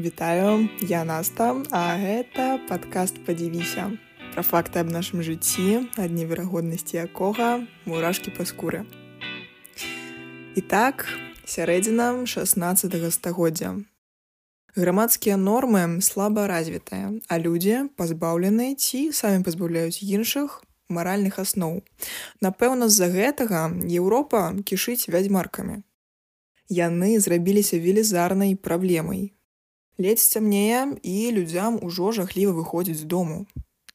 Вітаю, я Наста, а гэта падкаст падзівіся. Пра факты аб нашым жыцці, ад неверагоднасці якога мурашкі па скуры. І так, сярэдзіна 16 стагоддзя. Грамадскія нормы слаба развітыя, а людзі пазбаўлены ці самі пазбаўляюць іншых маральных асноў. Напэўна, з-за гэтага Еўропа кішыць вядзьмаркамі. Яны зрабіліся велізарнай праблемай, Ледзь цямнее і людзям ужо жахліва выходзіць з дому.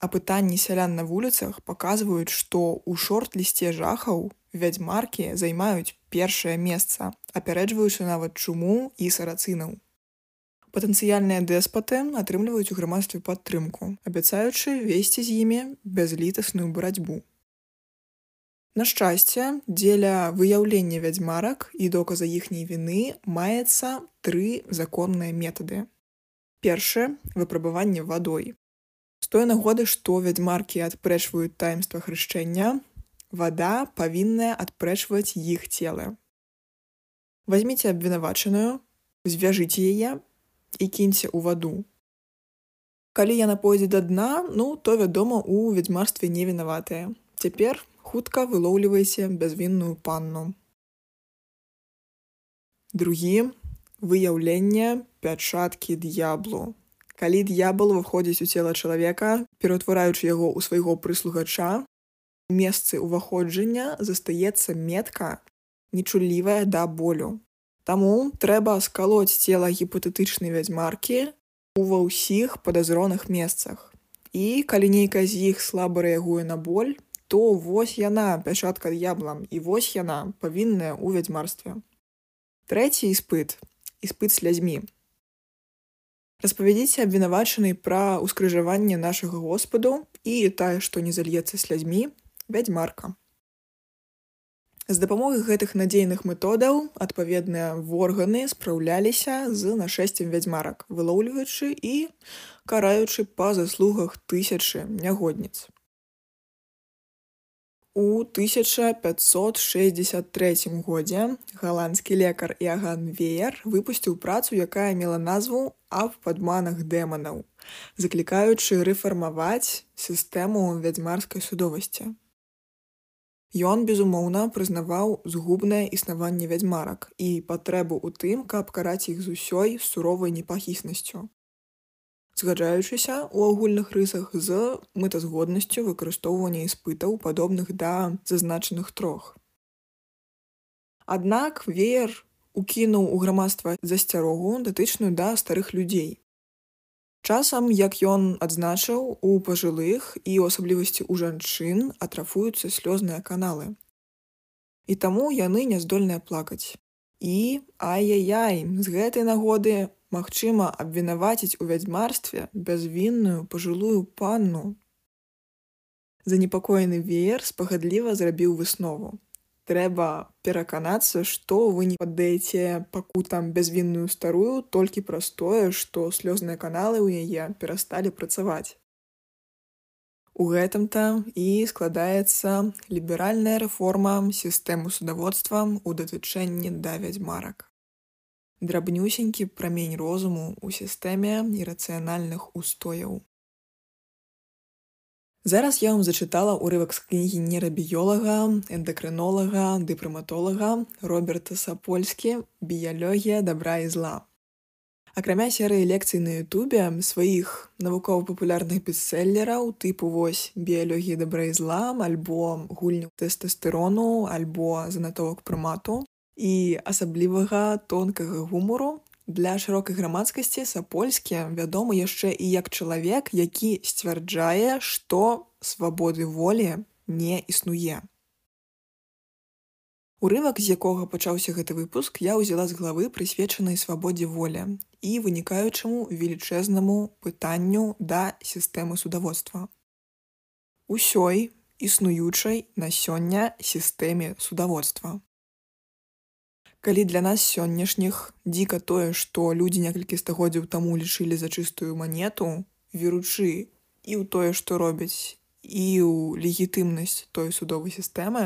Апытанні сялян на вуліцах паказваюць, што ў шорт-лісце жахаў вядзьмаркі займаюць першае месца, апярэджваючы нават чуму і сарацынаў. Патэнцыяльныя дэспаты атрымліваюць у грамадстве падтрымку, абяцаючы весці з імі бязлітасную барацьбу. На шчасце, дзеля выяўлення вядзьмарак і доказа іхняй віны маецца тры законныя метады першае выпрабаванне вадой. З той нагоды што вядзьмаркі адпрэчваюць таемства хрышчэння вада павінная адпрэчваць іх целы. Возьмите абвінавачаную звяжыце яе і кіньце ў ваду. Калі яна пойдзе да дна ну то вядома у вядзьмарстве не вінаватыя цяпер хутка вылоўлівайце бязвінную панну. Другі выяўленне пячаткі д'яблу. Калі д'ябл выходзіць у цела чалавека, пераўтвараючы яго ў свайго прыслугача, у месцы ўваходжання застаецца метка, нечуллівая да болю. Таму трэба скалоць цела гіпатэтычнай вядзьмаркі ва ўсіх падазроных месцах. І калі нейкая з іх слаба рэагуе на боль, то вось яна пячатка д'яблам і вось яна павінная ў вядзьмарстве. Трэці іспыт іспыт слязьмі. Распавядзіце абвінавачаны пра ўскрыжаванне нашага Господу і тае, што не зальецца слязьмі, вядзьмарка. З дапамогай гэтых надзейных методаў адпаведныя органы спраўляліся з нашэсцем вядзьмарак, вылоўліваючы і караючы па заслугах тысячы нягодніц. У 1563 годзе галандскі лекар Яган Веер выпусціў працу, якая мела назву аб падманах дэманаў, заклікаючы рэфармаваць сістэму вядзьмарскай судовасці. Ён, безумоўна, прызнаваў згубнае існаванне вядзьмарак і патрэбу ў тым, каб караць іх з усёй суровай непахіснасцю згаджаючыся ў агульных рысах з мэтазгоднасцю выкарыстоўвання іспытаў падобных да зазначаных трох. Аднак веер укінуў у грамадства засцярогу датычную да старых людзей. Часам, як ён адзначыў у пажылых і ў асаблівасці ў жанчын атрафуюцца слёзныя каналы. І таму яны не здольныя плакаць. І ай-яй-яй, з гэтай нагоды магчыма абвінаваціць у вядзьмарстве бязвінную пажылую панну. Занепакоены веер спагадліва зрабіў выснову. Трэба пераканацца, што вы не паддаеце пакутам бязвінную старую толькі праз тое, што слёзныя каналы ў яе перасталі працаваць. У гэтым-то і складаецца ліберальная рэформа сістэму судаводства ў датычэнні да вядзьмарак драбнюсенькі прамень розуму ў сістэме нерацыянальных устояў. Зараз я вам зачытала ўрывак з кнігі нерабіёлага, эндакрынолага, дыпраматолага Роберта Сапольскі, біялогія дабра і зла. Акрамя серыі лекцый на Ютубе сваіх навукова-папулярных бестселлераў тыпу вось біялогіі дабра і зла, альбо гульню тэстастэрону, альбо занатовак прымату, і асаблівага тонкага гумору для шырокай грамадскасці сапольскі вядомы яшчэ і як чалавек які сцвярджае што свабоды волі не існуе. Урывак з якога пачаўся гэты выпуск я ўзяла з главы прысвечанай свабодзе волі і вынікаючаму велічэзнаму пытанню да сістэмы судаводства. Усёй існуючай на сёння сістэме судаводства калі для нас сённяшніх дзіка тое што людзі некалькі стагоддзяў таму лічылі за чыстую манету веручы і ў тое што робяць і ў легітымнасць той судовай сістэмы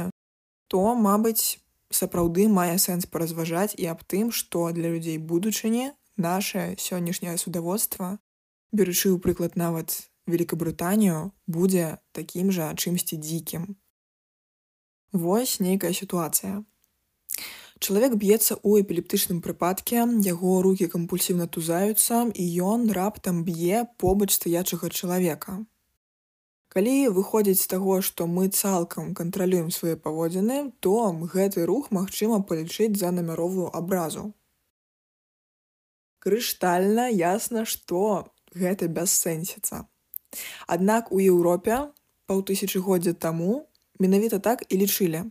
то мабыць сапраўды мае сэнс паразважаць і аб тым што для людзей будучыні наше сённяшняе судаводства, беручы ў прыклад нават Великабрытанію, будзе такім жа чымсьці дзікім. Вось нейкая сітуацыя. Чалавек б'ецца ў эпілептычным прыпадке, яго рукі кампульсіўна тузаюцца і ён раптам б'е побач стаячага чалавека. Калі выходзіць з таго, што мы цалкам кантралюем свае паводзіны, то гэты рух магчыма палічыць за намяровую абразу. Крыштальна ясна, што гэта бяссэнсіца. Аднак у Еўропе паўтысячыгоддзя таму менавіта так і лічылі.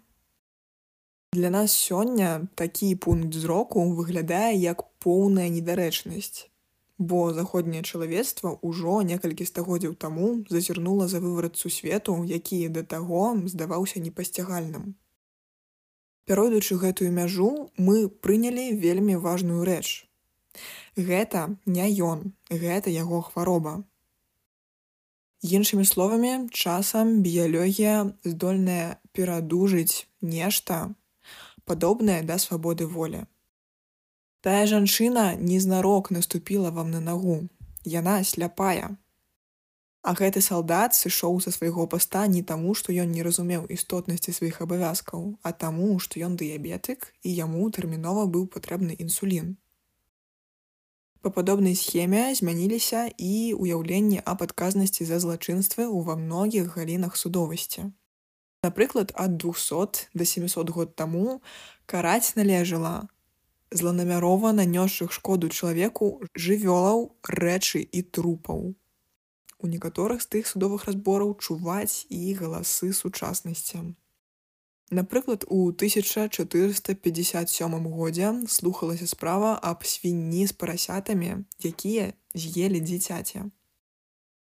Для нас сёння такі пункт зроку выглядае як поўная недарэчнасць, бо заходняе чалавецтва ўжо некалькі стагоддзяў таму зазірнула за выварат сусвету, які да таго здаваўся непасцягальным. Пяройдучы гэтую мяжу мы прынялі вельмі важную рэч. Гэта не ён, гэта яго хвароба. Іншымі словамі, часам біялогія здольная перадужыць нешта падобнае да свабоды волі. Тая жанчына незнарок наступіла вам на нагу. Яна сляпая. А гэты салдат сышоў са свайго паста не таму, што ён не разумеў істотнасці сваіх абавязкаў, а таму, што ён дыябетык і яму тэрмінова быў патрэбны інсулін. Па падобнай схеме змяніліся і ўяўленні аб адказнасці за злачынствы ўва многіх галінах судовасці. Напрыклад, ад 200 до 700 год таму караць належала зланамярова нанёсшых шкоду чалавеку жывёлаў, рэчы і трупаў. У некаторых з тых судовых разбораў чуваць і галасы сучаснасці. Напрыклад, у 1457 годзе слухалася справа аб свінні з парасятамі, якія з'елі дзіцяці.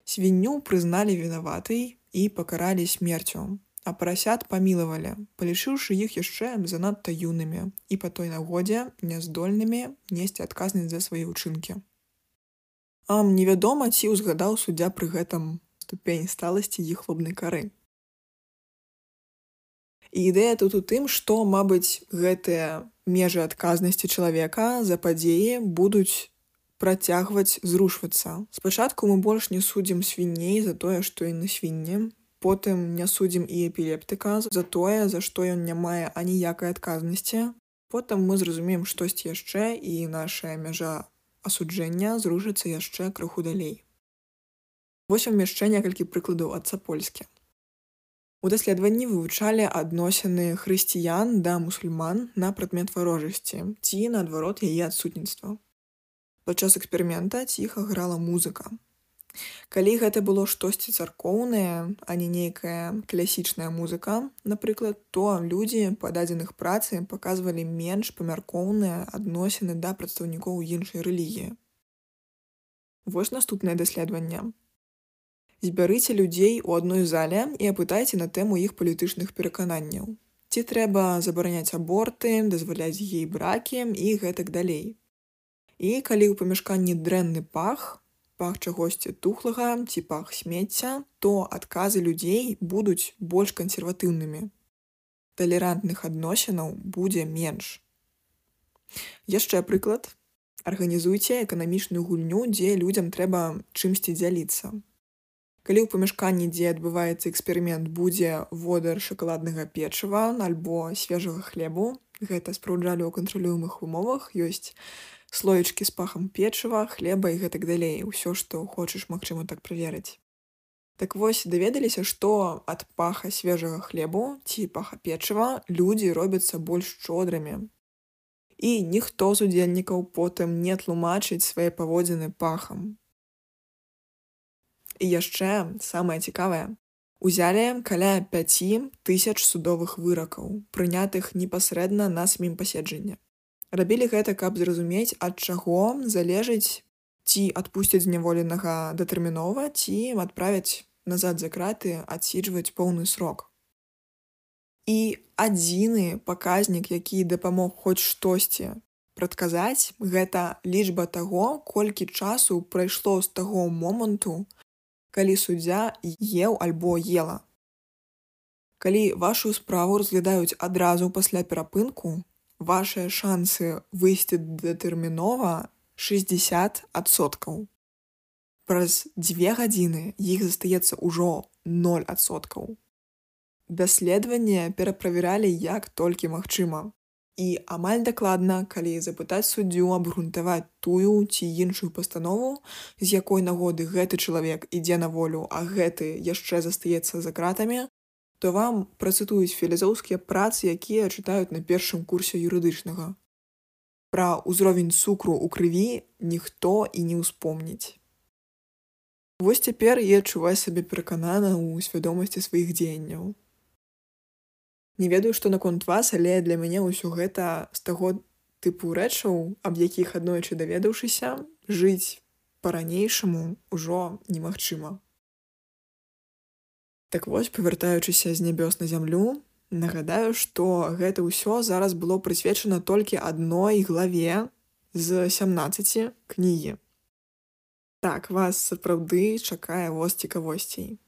Свінню прызналі вінаватай і пакаралі смерцю, а парасят памілавалі, палічыўшы іх яшчэ занадта юнымі і па той нагодзе няздольнымі несці адказнасць за свае ўчынкі. Ам невядома, ці ўзгадаў суддзя пры гэтым ступень сталасці іх хлопнай кары. І ідэя тут у тым, што, мабыць, гэтыя межы адказнасці чалавека за падзеі будуць працягваць зрушвацца. Спачатку мы больш не судзім свіней за тое, што і на свінне. Потым не судзім і эпілептыка за тое, за што ён не мае аніякай адказнасці. Потым мы зразумеем штосьці яшчэ і нашая мяжа асуджэння зрушыцца яшчэ крыху далей. Вось вам яшчэ некалькі прыкладаў ад цапольскі. У даследаванні вывучалі адносіны хрысціян да мусульман на прадмет варожасці ці наадварот яе адсутніцтва. Падчас эксперымента ціха грала музыка. Калі гэта было штосьці царкоўнае, а не нейкая класічная музыка, напрыклад, то людзі па дадзеных працы паказвалі менш памяркоўныя адносіны да прадстаўнікоў іншай рэлігіі. Вось наступнае даследаванне збярыце людзей у адной зале і апытайце на тэму іх палітычных перакананняў. Ці трэба забараняць аборты, дазваляць ей бракі і гэтак далей. І калі ў памяшканні дрэнны пах, пах чагосьці тухлага ці пах смецця, то адказы людзей будуць больш кансерватыўнымі. Талерантных адносінаў будзе менш. Яшчэ прыклад. Арганізуйце эканамічную гульню, дзе людзям трэба чымсьці дзяліцца. Калі ў памяшканні, дзе адбываецца эксперымент, будзе водар шакаладнага печыва альбо свежага хлебу, гэта спраўджалі ў кантралюемых умовах, ёсць слоечкі з пахам печыва, хлеба і гэтак далей, усё, што хочаш магчыма так праверыць. Так вось даведаліся, што ад паха свежага хлебу ці паха печыва людзі робяцца больш шчодрымі. І ніхто з удзельнікаў потым не тлумачыць свае паводзіны пахам, І яшчэ самае цікавае. Узялі каля 5 тысяч судовых выракаў, прынятых непасрэдна на самім паседжанні. Рабілі гэта, каб зразумець, ад чаго залежыць ці адпусцяць зняволенага датэрмінова ці адправяць назад за краты адсіджваць поўны срок. І адзіны паказнік, які дапамог хоць штосьці прадказаць, гэта лічба таго, колькі часу прайшло з таго моманту, калі суддзя еў альбо ела. Калі вашу справу разглядаюць адразу пасля перапынку, вашыя шансы выйсці датэрмінова 60соткаў. Праз дзве гадзіны іх застаецца ўжо 0соткаў. Даследаванне пераправяралі як толькі магчыма. І амаль дакладна, калі запытаць суддзю абгрунтаваць тую ці іншую пастанову, з якой нагоды гэты чалавек ідзе на волю, а гэты яшчэ застаецца за кратамі, то вам працытуюць філізоўскія працы, якія чытаюць на першым курсе юрыдычнага. Пра ўзровень цукру ў крыві ніхто і не ўспомніць. Вось цяпер я адчуваю сабе пераканана ў свядомасці сваіх дзеянняў. Не ведаю, што наконт вас, але для мяне ўсё гэта з таго тыпу рэчаў, аб якіх аднойчы даведаўшыся, жыць па-ранейшаму ўжо немагчыма. Так вось, павяртаючыся з нябёс на зямлю, Нагадаю, што гэта ўсё зараз было прысвечана толькі адной главе з 17 кнігі. Так вас сапраўды чакае воз цікавосцей.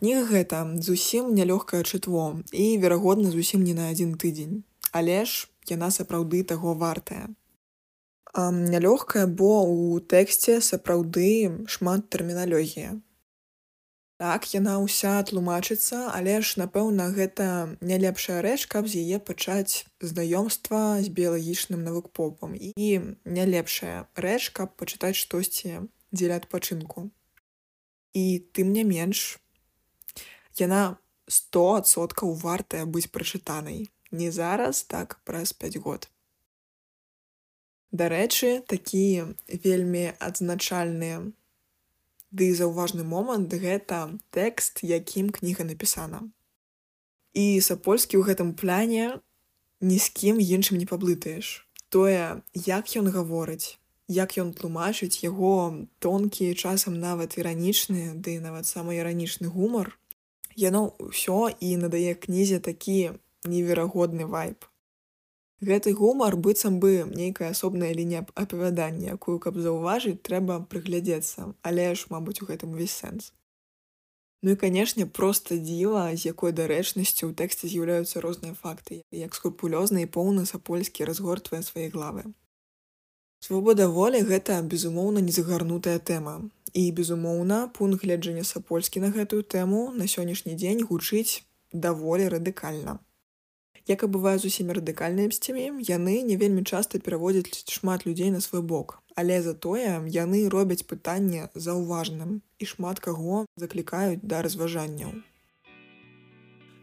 Кніга гэта зусім нялёгкае чытво і, верагодна, зусім не на адзін тыдзень, але ж яна сапраўды таго вартая. Нялёгкая, бо ў тэксце сапраўды шмат тэрміналогія, Так яна ўся тлумачыцца, але ж напэўна гэта не лепшая рэч, каб з яе пачаць знаёмства з біялагічным навукпопам і не лепшая рэч, каб пачытаць штосьці дзеля адпачынку. І тым не менш яна 100соткаў вартая быць прачытанай не зараз так праз 5 год. Дарэчы, такі вельмі адзначальныя Ды заўважны момант гэта тэкст, якім кніга напісана. І сапольскі ў гэтым пляне ні з кім іншым не паблытаеш. Тое, як ён гаворыць, як ён тлумачыць яго тонкі часам нават іранічны, ды нават самы іранічны гумар, яно ўсё і надае кнізе такі неверагодны вайп. Гэты гумар быццам бы нейкая асобная лінія апавядання, якую каб заўважыць, трэба прыглядзецца, але ж, мабыць, у гэтым увесь сэнс. Ну і канешне, проста дзіва, з якой дарэчнасцю ў тэксце з'яўляюцца розныя факты, як скрупулёзны і поўны сапольскі разгортвае свае главы. Свабода волі гэта, безумоўна, незагарнутая тэма. І, безумоўна, пункт гледжання сапольскі на гэтую тэму на сённяшні дзень гучыць даволі радыкальна. Як і бывае з усімі радыкальныя мсцямі, яны не вельмі часта пераводзяць шмат людзей на свой бок. Але затое яны робяць пытанне заўважным і шмат каго заклікаюць да разважанняў.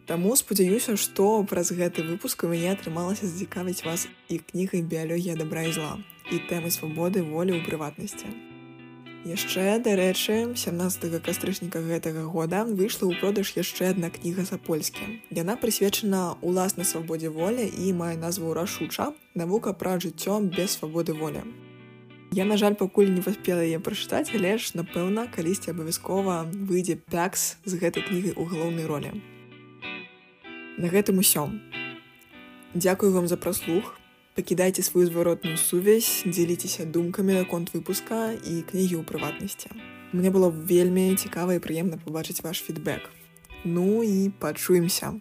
Таму спадзяюся, што праз гэты выпуск у мяне атрымалася зацікавіць вас і кнігай біялогія дабра і зла і тэмы свабоды волі ў прыватнасці. Яшчэ, дарэчы, 17 кастрычніка гэтага года выйшла ў продаж яшчэ адна кніга за-польскі. Яна прысвечана ўласнай свабодзе воля і мае назву рашуча, навука пра жыццё без свабоды воля. Я, на жаль, пакуль не паспела яе прачытаць, але ж, напэўна, калісьці абавязкова выйдзе пякс з гэтай кнігай у галоўнай ролі. На гэтым усё. Дзякую вам за праслух, пакідайце сваю зваротную сувязь дзеліцеся думкамі наконт выпуска і кнігі ў прыватнасці мне было вельмі цікава і прыемна пабачыць ваш фідбэк ну і пачуемся